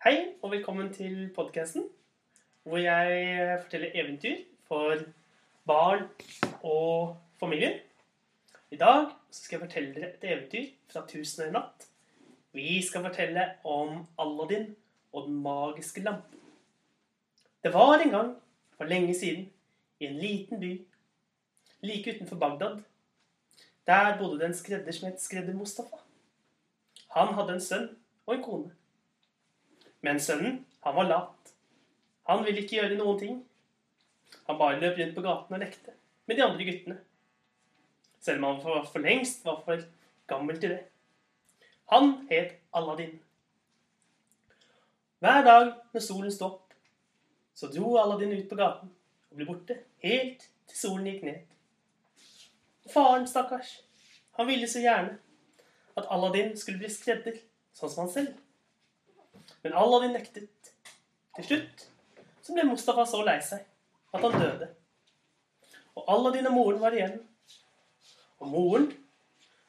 Hei, og velkommen til podkasten, hvor jeg forteller eventyr for barn og familier. I dag skal jeg fortelle dere et eventyr fra Tusen og en natt. Vi skal fortelle om Aladdin og den magiske lampen. Det var en gang, for lenge siden, i en liten by like utenfor Bagdad. Der bodde det en skredder som het Skredder Mustafa. Han hadde en sønn og en kone. Men sønnen, han var lat. Han ville ikke gjøre noen ting. Han bare løp rundt på gaten og lekte med de andre guttene. Selv om han for, for lengst var for gammel til det. Han het Aladdin. Hver dag når solen sto opp, så dro Aladdin ut på gaten og ble borte helt til solen gikk ned. Faren, stakkars, han ville så gjerne at Aladdin skulle bli skredder, sånn som han selv. Men Aladdin nektet. Til slutt så ble Mustafa så lei seg at han døde. Og Aladdin og moren var igjen. Og moren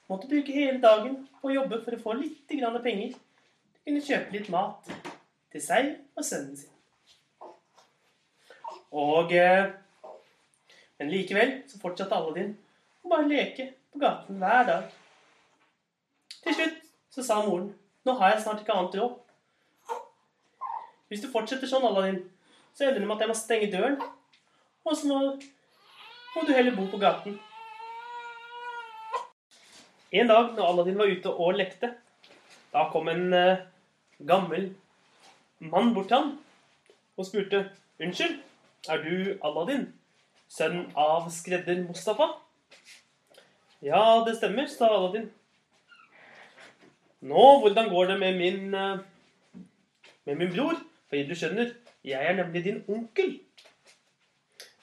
måtte bruke hele dagen på å jobbe for å få litt grann penger til å kunne kjøpe litt mat til seg og sønnen sin. Og eh, Men likevel så fortsatte Aladdin å bare leke på gaten hver dag. Til slutt så sa moren nå har jeg snart ikke annet råd. Hvis du fortsetter sånn, Aladdin, så ender det med at jeg må stenge døren. Og så må, må du heller bo på gaten. En dag når Aladdin var ute og lekte, da kom en uh, gammel mann bort til ham og spurte Unnskyld, er du Aladdin, sønn av skredder Mustafa? Ja, det stemmer, sa Aladdin. Nå, hvordan går det med min, eh, med min bror? For du skjønner, jeg er nemlig din onkel.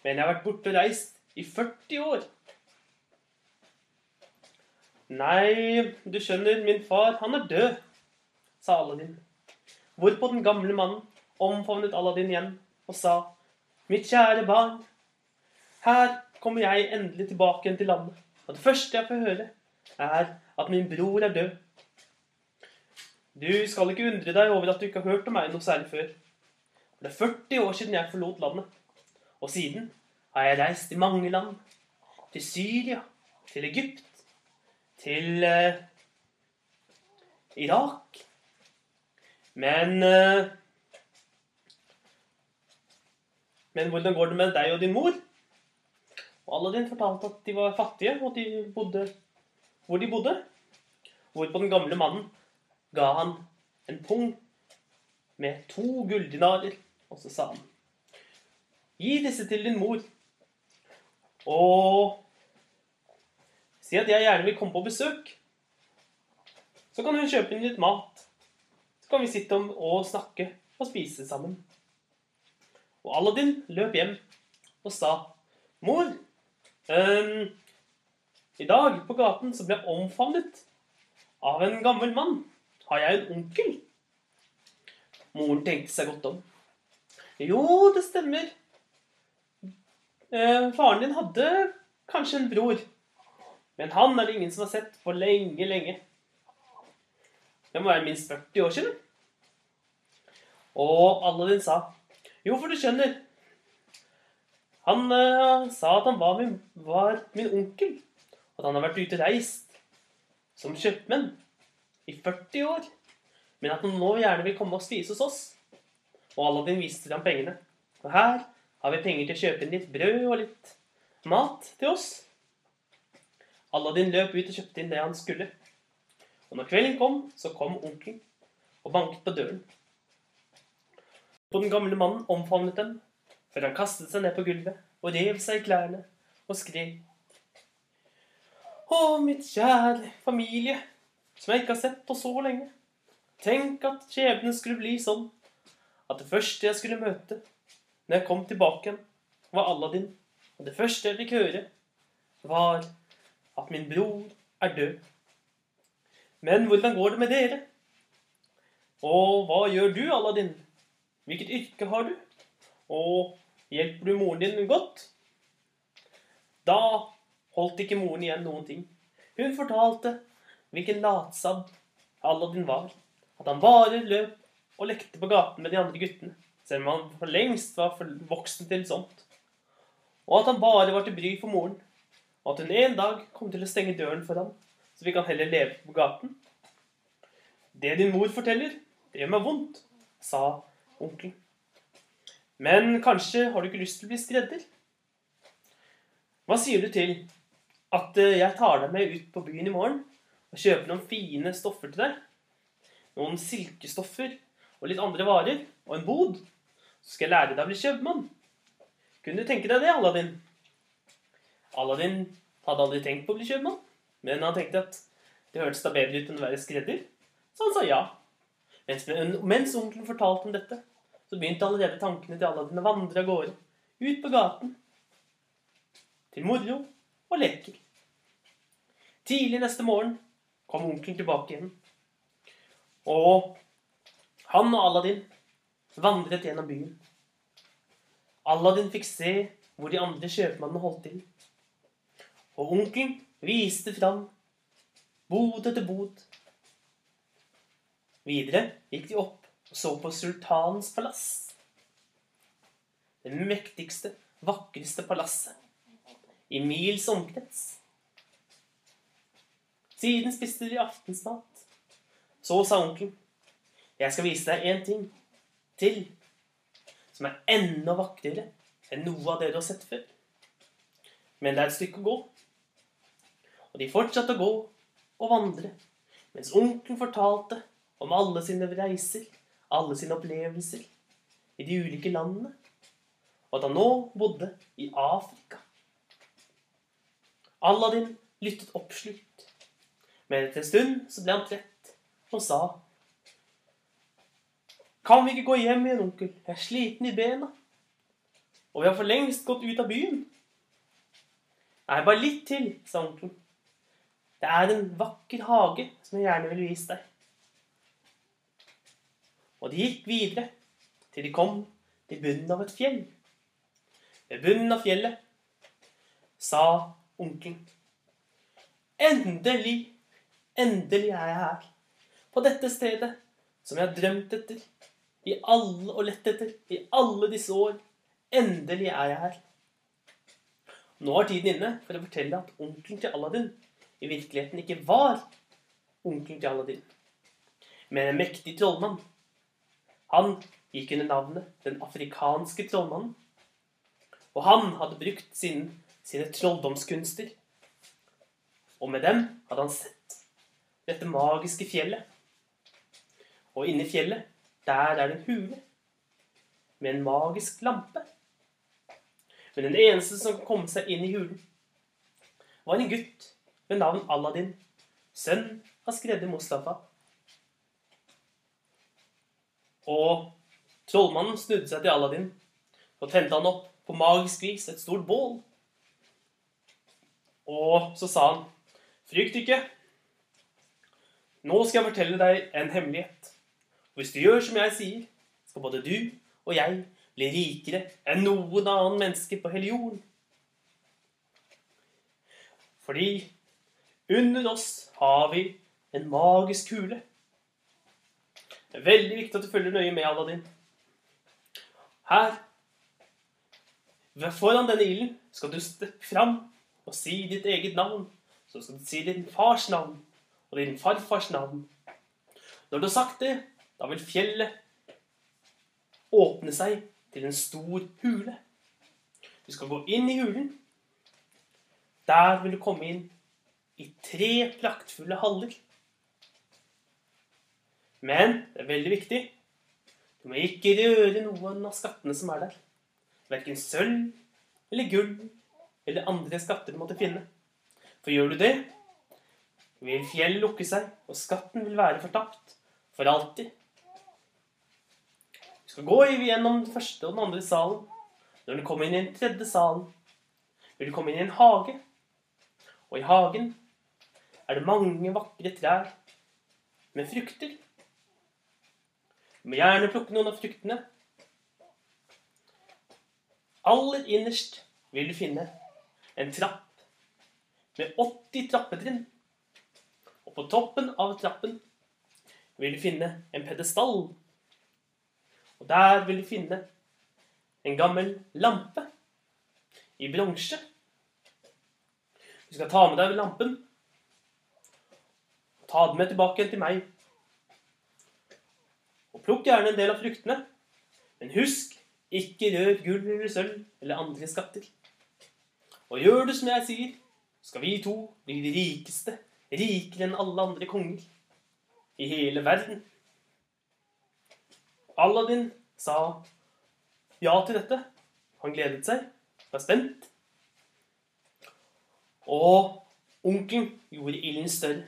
Men jeg har vært borte og reist i 40 år. Nei, du skjønner, min far, han er død, sa Aladdin. Hvorpå den gamle mannen omfavnet Aladdin igjen og sa, Mitt kjære barn, her kommer jeg endelig tilbake igjen til landet. Og det første jeg får høre, er at min bror er død. Du skal ikke undre deg over at du ikke har hørt om meg noe særlig før. Det er 40 år siden jeg forlot landet. Og siden har jeg reist i mange land. Til Syria, til Egypt, til eh, Irak. Men eh, Men hvordan går det med deg og din mor? Og Aladdin fortalte at de var fattige, og de bodde hvor de bodde. Hvorpå den gamle mannen ga han en pung med to gulldinarer, og så sa han Gi disse til din mor, og si at jeg gjerne vil komme på besøk. Så kan hun kjøpe inn litt mat. Så kan vi sitte om og snakke og spise sammen. Og Aladdin løp hjem og sa, 'Mor, um, i dag på gaten så ble jeg omfavnet av en gammel mann. Har jeg en onkel?' Moren tenkte seg godt om. 'Jo, det stemmer. Eh, faren din hadde kanskje en bror, men han er det ingen som har sett på lenge, lenge. Det må være minst 40 år siden. Og Aladdin sa, 'Jo, for du skjønner' Han eh, sa at han var min, var min onkel, at han har vært ute reist som kjøpmenn i 40 år, men at han nå gjerne vil komme og spise hos oss. Og Aladdin viste ham pengene. Og her har vi penger til å kjøpe inn litt brød og litt mat til oss. Aladdin løp ut og kjøpte inn det han skulle. Og når kvelden kom, så kom onkelen og banket på døren. Og den gamle mannen omfavnet dem, før han kastet seg ned på gulvet og rev seg i klærne og skrek. Å, mitt kjære familie, som jeg ikke har sett på så lenge. Tenk at skjebnen skulle bli sånn at det første jeg skulle møte når jeg kom tilbake igjen, var Aladdin. Og det første jeg fikk høre, var at min bror er død. Men hvordan går det med dere? Og hva gjør du, Aladdin? Hvilket yrke har du? Og hjelper du moren din godt? Da holdt ikke moren igjen noen ting. Hun fortalte hvilken latsabb Aladdin var. At han bare løp og lekte på gaten med de andre guttene, selv om han for lengst var for voksen til sånt. Og at han bare var til bry for moren, og at hun en dag kom til å stenge døren for ham, så fikk han heller leve på gaten. Det din mor forteller, det gjør meg vondt, sa onkelen. Men kanskje har du ikke lyst til å bli skredder? Hva sier du til at eh, jeg tar deg med ut på byen i morgen og kjøper noen fine stoffer til deg? Noen silkestoffer og litt andre varer og en bod. Så skal jeg lære deg å bli kjøpmann. Kunne du tenke deg det, Aladdin? Aladdin hadde aldri tenkt på å bli kjøpmann, men han tenkte at det hørtes da bedre ut enn å være skredder, så han sa ja. Mens, mens onkelen fortalte om dette, så begynte allerede tankene til Aladdin å vandre av gårde, ut på gaten, til moro og leker. Tidlig neste morgen kom onkelen tilbake igjen, og han og Aladdin vandret gjennom byen. Aladdin fikk se hvor de andre kjøpmannene holdt til. Og onkelen viste fram bod etter bod. Videre gikk de opp og så på sultanens palass. Det mektigste, vakreste palasset i mils omkrets. Siden spiste de aftensmat. Så sa onkelen, jeg skal vise deg én ting til som er enda vakrere enn noe av det du har sett før. Men det er et stykke å gå. Og de fortsatte å gå og vandre, mens onkelen fortalte om alle sine reiser, alle sine opplevelser i de ulike landene, og at han nå bodde i Afrika. Aladdin lyttet oppslukt, men etter en stund så ble han trett og sa Kan vi ikke gå hjem igjen, onkel? Jeg er sliten i bena. Og vi har for lengst gått ut av byen. Nei, bare litt til, sa onkelen. Det er en vakker hage som jeg gjerne vil vise deg. Og de gikk videre til de kom til bunnen av et fjell. Ved bunnen av fjellet sa onkelen Endelig, endelig er jeg her. På dette stedet som jeg har drømt etter i alle og lett etter i alle disse år. Endelig er jeg her. Nå er tiden inne for å fortelle at onkelen til Aladdin i virkeligheten ikke var onkelen til Aladdin, men en mektig trollmann. Han gikk under navnet Den afrikanske trollmannen. Og han hadde brukt sin, sine trolldomskunster. Og med dem hadde han sett dette magiske fjellet. Og inni fjellet, der er det en hule med en magisk lampe. Men den eneste som kom seg inn i hulen, var en gutt ved navn Aladdin, sønn av skredder Mustafa. Og trollmannen snudde seg til Aladdin og tente han opp på magisk vis et stort bål. Og så sa han, 'Frykt ikke. Nå skal jeg fortelle deg en hemmelighet. Hvis du gjør som jeg sier, skal både du og jeg bli rikere enn noen annen menneske på hele jorden. Fordi under oss har vi en magisk kule. Det er veldig viktig at du følger nøye med, Aladdin. Her, foran denne ilden, skal du steppe fram og si ditt eget navn. Så skal du si din fars navn og din farfars navn. Når du har sagt det, da vil fjellet åpne seg til en stor hule. Du skal gå inn i hulen. Der vil du komme inn i tre praktfulle haller. Men det er veldig viktig. Du må ikke røre noen av skattene som er der. Verken sølv eller gull eller andre skatter du måtte finne. For gjør du det, vil fjell lukke seg, og skatten vil være fortapt for alltid. Du skal gå gjennom den første og den andre salen. Når du kommer inn i den tredje salen, vil du komme inn i en hage. Og i hagen er det mange vakre trær med frukter. Du må gjerne plukke noen av fruktene. Aller innerst vil du finne en trapp med 80 trappetrinn. På toppen av trappen vil du finne en pedestall Og der vil du finne en gammel lampe i bronse. Du skal ta med deg lampen. Ta den med tilbake til meg. Og plukk gjerne en del av fruktene. Men husk, ikke rør gull eller sølv eller andre skatter. Og gjør du som jeg sier, skal vi to bli de rikeste, rikere enn alle andre konger i hele verden. Aladdin sa ja til dette. Han gledet seg, var spent. Og onkelen gjorde ilden større.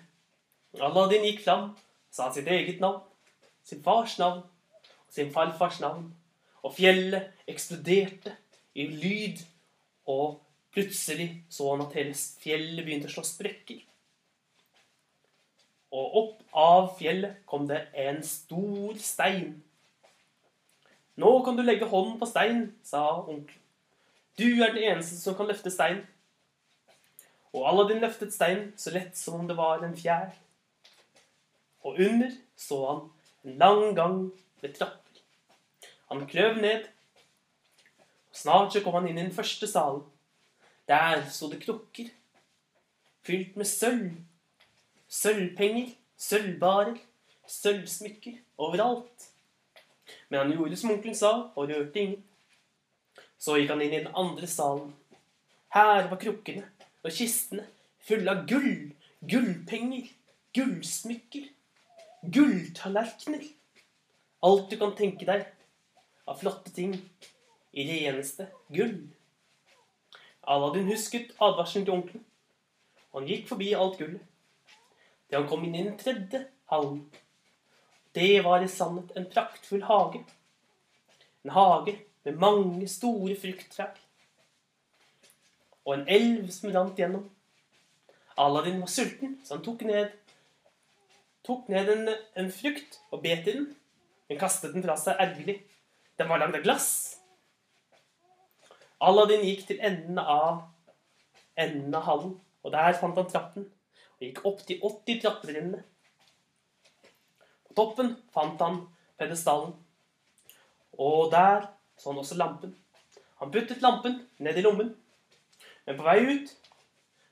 Aladdin gikk fram, sa sitt eget navn, sin fars navn og sin farfars navn. Og fjellet eksploderte i lyd, og plutselig så han at hele fjellet begynte å slå sprekker. Og opp av fjellet kom det en stor stein. Nå kan du legge hånden på steinen, sa onkelen. Du er den eneste som kan løfte steinen. Og Aladdin løftet steinen så lett som om det var en fjær. Og under så han en lang gang med trapper. Han kløv ned, og snart så kom han inn i den første salen. Der sto det krukker, fylt med sølv. Sølvpenger, sølvbarer, sølvsmykker overalt. Men han gjorde som onkelen sa, og rørte ingen. Så gikk han inn i den andre salen. Her var krukkene og kistene fulle av gull, gullpenger, gullsmykker, gulltallerkener. Alt du kan tenke deg av flotte ting i reneste gull. Aladdin husket advarselen til onkelen, han gikk forbi alt gullet. Da han kom inn i den tredje hallen, det var i sannhet en praktfull hage. En hage med mange store frukttrær. Og en elv som rant gjennom. Aladdin var sulten, så han tok ned, tok ned en, en frukt og bet i den. Men kastet den fra seg ergerlig. Den var lagd av glass. Aladdin gikk til enden av enden av hallen, og der fant han trappen. Og gikk opp de 80 trappetrinnene. På toppen fant han pedestallen. Og der så han også lampen. Han puttet lampen ned i lommen. Men på vei ut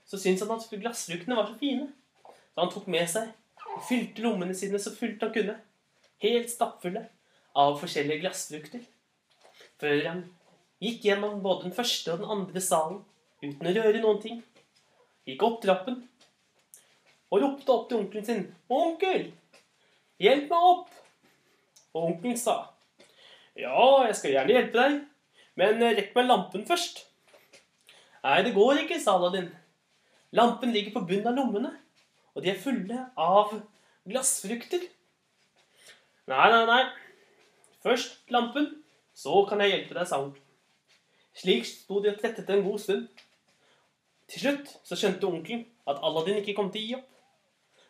så syntes han at glassfruktene var så fine. Så han tok med seg og fylte lommene sine så fullt han kunne. Helt stappfulle av forskjellige glassfrukter. Før han gikk gjennom både den første og den andre salen uten å røre noen ting. Gikk opp trappen og ropte opp til onkelen sin. 'Onkel, hjelp meg opp!' Og onkelen sa, 'Ja, jeg skal gjerne hjelpe deg, men rekk meg lampen først.' 'Nei, det går ikke', sa Aladdin. 'Lampen ligger på bunnen av lommene, og de er fulle av glassfrukter.' 'Nei, nei, nei. Først lampen, så kan jeg hjelpe deg', sa onkelen. Slik sto de og trettet en god stund. Til slutt så skjønte onkelen at Aladdin ikke kom til å gi opp.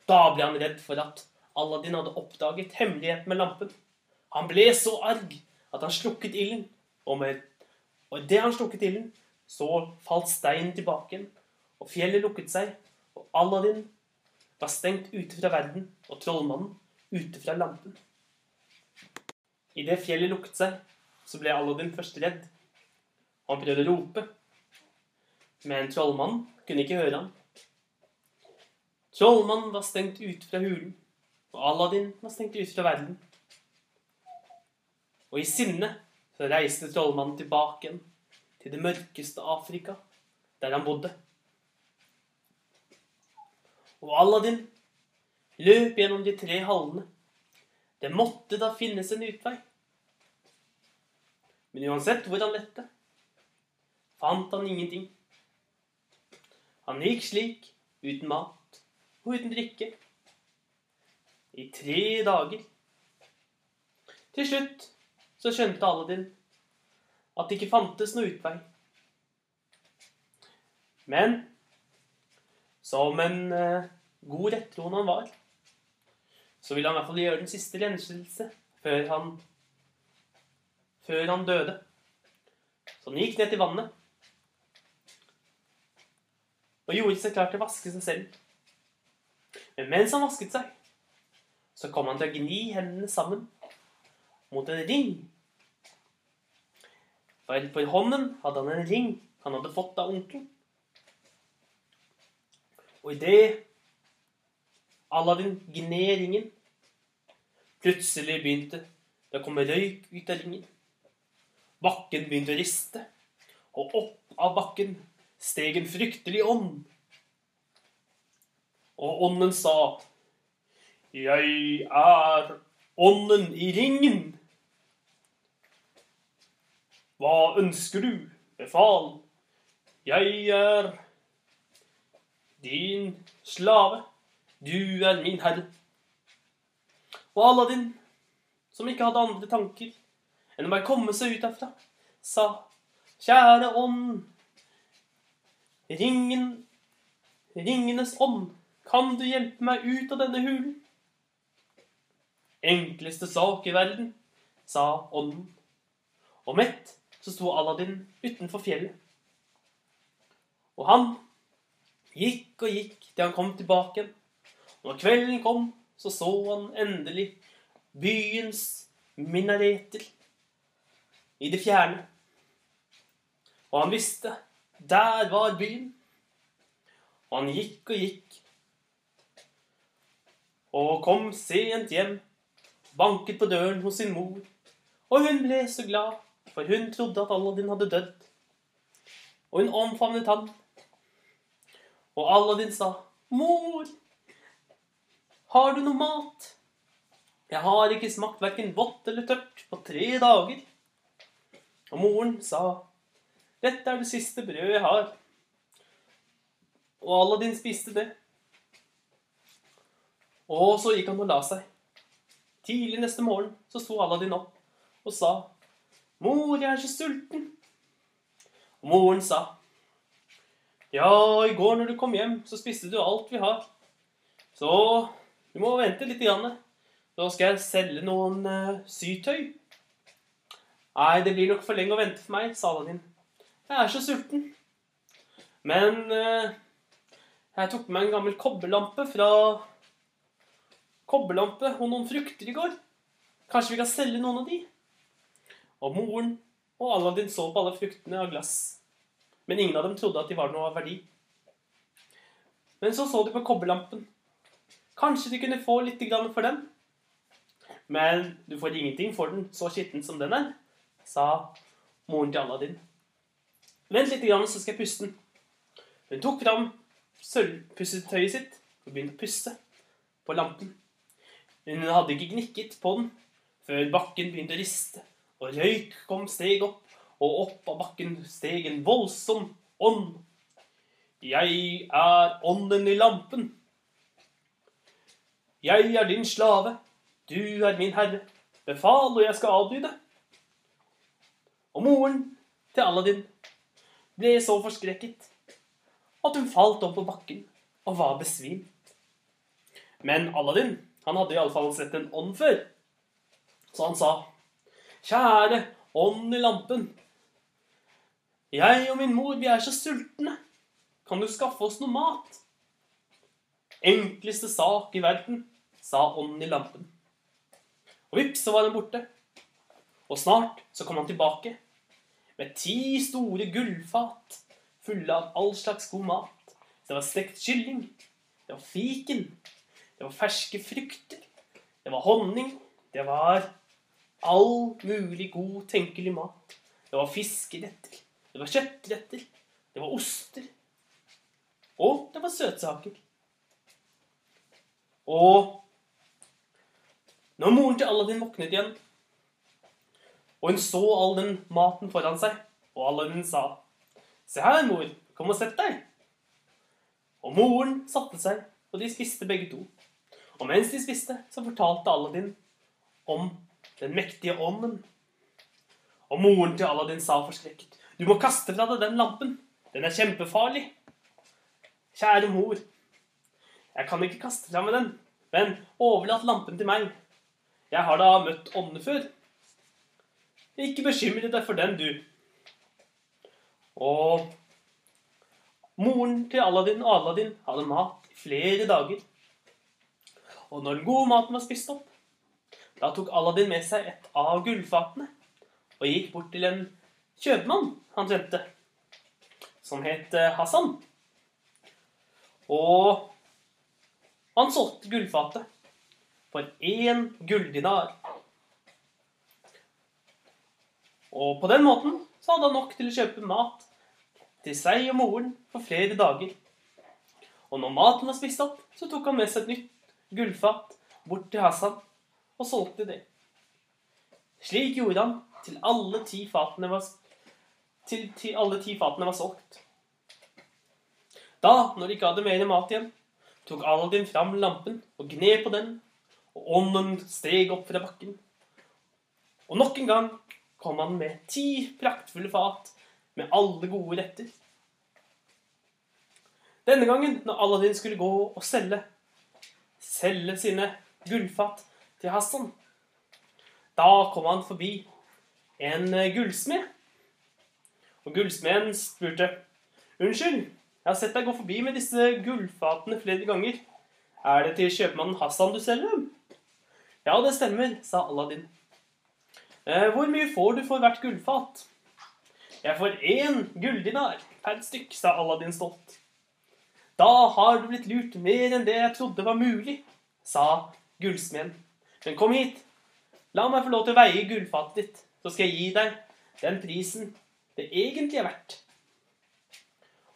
Da ble han redd for at Aladdin hadde oppdaget hemmeligheten med lampen. Han ble så arg at han slukket ilden, og, med, og idet han slukket ilden, så falt steinen tilbake igjen, og fjellet lukket seg, og Aladdin var stengt ute fra verden, og trollmannen ute fra lampen. Idet fjellet lukket seg, så ble Aladdin først redd. Han prøvde å rope, men trollmannen kunne ikke høre ham. Trollmannen var stengt ute fra hulen, og Aladdin var stengt ute fra verden. Og i sinne så reiste trollmannen tilbake igjen til det mørkeste Afrika, der han bodde. Og Aladdin løp gjennom de tre hallene. Det måtte da finnes en utvei. Men uansett hvor han lette, fant han ingenting. Han gikk slik, uten mat og uten drikke, i tre dager. Til slutt så skjønte Aladdin at det ikke fantes noe utvei. Men som en uh, god rettroende han var, så ville han i hvert fall gjøre den siste renselse før han før han døde. Så han gikk ned til vannet og gjorde seg klar til å vaske seg selv. Men mens han vasket seg, så kom han til å gni hendene sammen mot en ring For på hånden hadde han en ring han hadde fått av onkelen. Og idet Aladdin gned ringen, plutselig begynte det å komme røyk ut av ringen. Bakken begynte å riste, og opp av bakken steg en fryktelig ånd. Og ånden sa, Jeg er ånden i ringen. Hva ønsker du? Befal. Jeg er din slave. Du er min herre. Og Aladdin, som ikke hadde andre tanker enn å komme seg ut derfra, sa, Kjære ånd, ringen, ringenes ånd, kan du hjelpe meg ut av denne hulen? Enkleste sak i verden, sa ånden. Og mett så sto Aladdin utenfor fjellet. Og han gikk og gikk til han kom tilbake. Når kvelden kom, så så han endelig byens minareter i det fjerne. Og han visste der var byen. Og han gikk og gikk. Og kom sent hjem, banket på døren hos sin mor. Og hun ble så glad, for hun trodde at Aladdin hadde dødd. Og hun omfavnet han. Og Aladdin sa, 'Mor, har du noe mat?' 'Jeg har ikke smakt verken vått eller tørt på tre dager.' Og moren sa, 'Dette er det siste brødet jeg har.' Og Aladdin spiste det. Og så gikk han og la seg. Tidlig neste morgen så sto Aladdin opp og sa, 'Mor, jeg er så sulten.' Og moren sa, 'Ja, i går når du kom hjem, så spiste du alt vi har. Så du må vente litt. Grann. Så skal jeg selge noen uh, sytøy.' 'Nei, det blir nok for lenge å vente for meg', sa Aladdin. 'Jeg er så sulten.' Men uh, jeg tok med meg en gammel kobberlampe fra kobberlampe og noen frukter i går. Kanskje vi kan selge noen av de? Og moren og Aladdin så på alle fruktene av glass. Men ingen av dem trodde at de var noe av verdi. Men så så de på kobberlampen. Kanskje de kunne få litt for den? Men du får ingenting for den, så skitten som den er, sa moren til Aladdin. Vent litt, så skal jeg puste den. Hun tok fram sølvpussetøyet sitt og begynte å pusse på lampen. Hun hadde ikke gnikket på den før bakken begynte å riste, og røyk kom steg opp, og opp av bakken steg en voldsom ånd. Jeg er ånden i lampen. Jeg er din slave, du er min herre. Befal, og jeg skal adlyde. Og moren til Aladdin ble så forskrekket at hun falt opp på bakken og var besvimt. Men Aladdin han hadde iallfall sett en ånd før. Så han sa, 'Kjære ånd i lampen. Jeg og min mor, vi er så sultne. Kan du skaffe oss noe mat?' Enkleste sak i verden, sa ånden i lampen. Og vips, så var den borte. Og snart så kom han tilbake med ti store gullfat fulle av all slags god mat. Det var stekt kylling, det var fiken, det var ferske frukter. Det var honning. Det var all mulig god, tenkelig mat. Det var fiskeretter. Det var kjøttretter. Det var oster. Og det var søtsaker. Og når moren til Aladdin våknet igjen, og hun så all den maten foran seg, og Aladdin sa, 'Se her, mor. Kom og sett deg.' Og moren satte seg, og de spiste begge to. Og mens de spiste, så fortalte Aladdin om den mektige ånden. Og moren til Aladdin sa forskrekket, 'Du må kaste fra deg den lampen. Den er kjempefarlig.' Kjære mor, jeg kan ikke kaste fra meg den, men overlat lampen til meg. Jeg har da møtt ånder før. Ikke bekymre deg for den, du. Og moren til Aladdin og Aladdin hadde mat i flere dager. Og når den gode maten var spist opp, da tok Aladdin med seg et av gullfatene og gikk bort til en kjøpmann han kjente, som het eh, Hassan. Og han solgte gullfatet for én gulldinar. Og på den måten så hadde han nok til å kjøpe mat til seg og moren for flere dager. Og når maten var spist opp, så tok han med seg et nytt gullfat bort til Hassan og solgte det. Slik gjorde han til alle ti fatene var, til, til alle ti fatene var solgt. Da, når de ikke hadde mer mat igjen, tok Aladdin fram lampen og gned på den, og ånden steg opp fra bakken. Og nok en gang kom han med ti praktfulle fat med alle gode retter. Denne gangen, når Aladdin skulle gå og selge, selge sine gullfat til Hassan, da kom han forbi en eh, gullsmed. Og gullsmeden spurte, Unnskyld, jeg har sett deg gå forbi med disse gullfatene flere ganger. Er det til kjøpmannen Hassan du selger dem? Ja, det stemmer, sa Aladdin. Eh, hvor mye får du for hvert gullfat? Jeg får én gulldinar per stykk, sa Aladdin stolt. Da har du blitt lurt mer enn det jeg trodde var mulig, sa gullsmeden. Men kom hit. La meg få lov til å veie gullfatet ditt, så skal jeg gi deg den prisen det egentlig er verdt.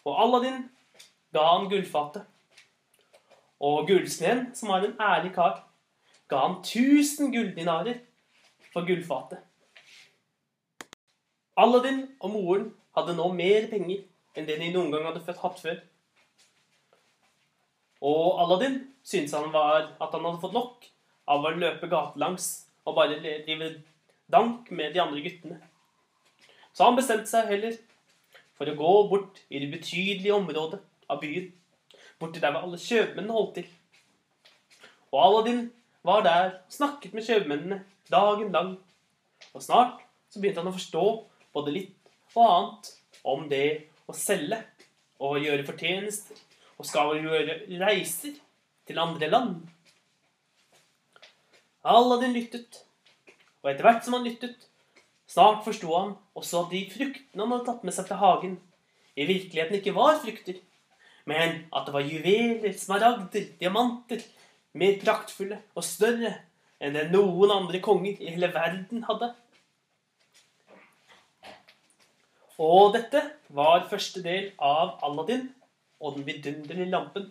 Og Aladdin ga han gullfatet. Og gullsmeden, som var en ærlig kar, ga han 1000 gulldinarer for gullfatet. Aladdin og moren hadde nå mer penger enn det de noen gang hadde hatt før. Og Aladdin syntes han var, at han hadde fått nok av å løpe gatelangs og bare drive dank med de andre guttene. Så han bestemte seg heller for å gå bort i det betydelige området av byen. Borti der hvor alle kjøpmennene holdt til. Og Aladdin var der og snakket med kjøpmennene dagen lang. Og snart så begynte han å forstå både litt og annet om det å selge og gjøre fortjenester og skal gjøre reiser til andre land. Aladdin lyttet, og etter hvert som han lyttet, snart forsto han også at de fruktene han hadde tatt med seg fra hagen, i virkeligheten ikke var frukter, men at det var juveler, smaragder, diamanter, mer praktfulle og større enn det noen andre konger i hele verden hadde. Og dette var første del av Aladdin og den vidunderlige lampen.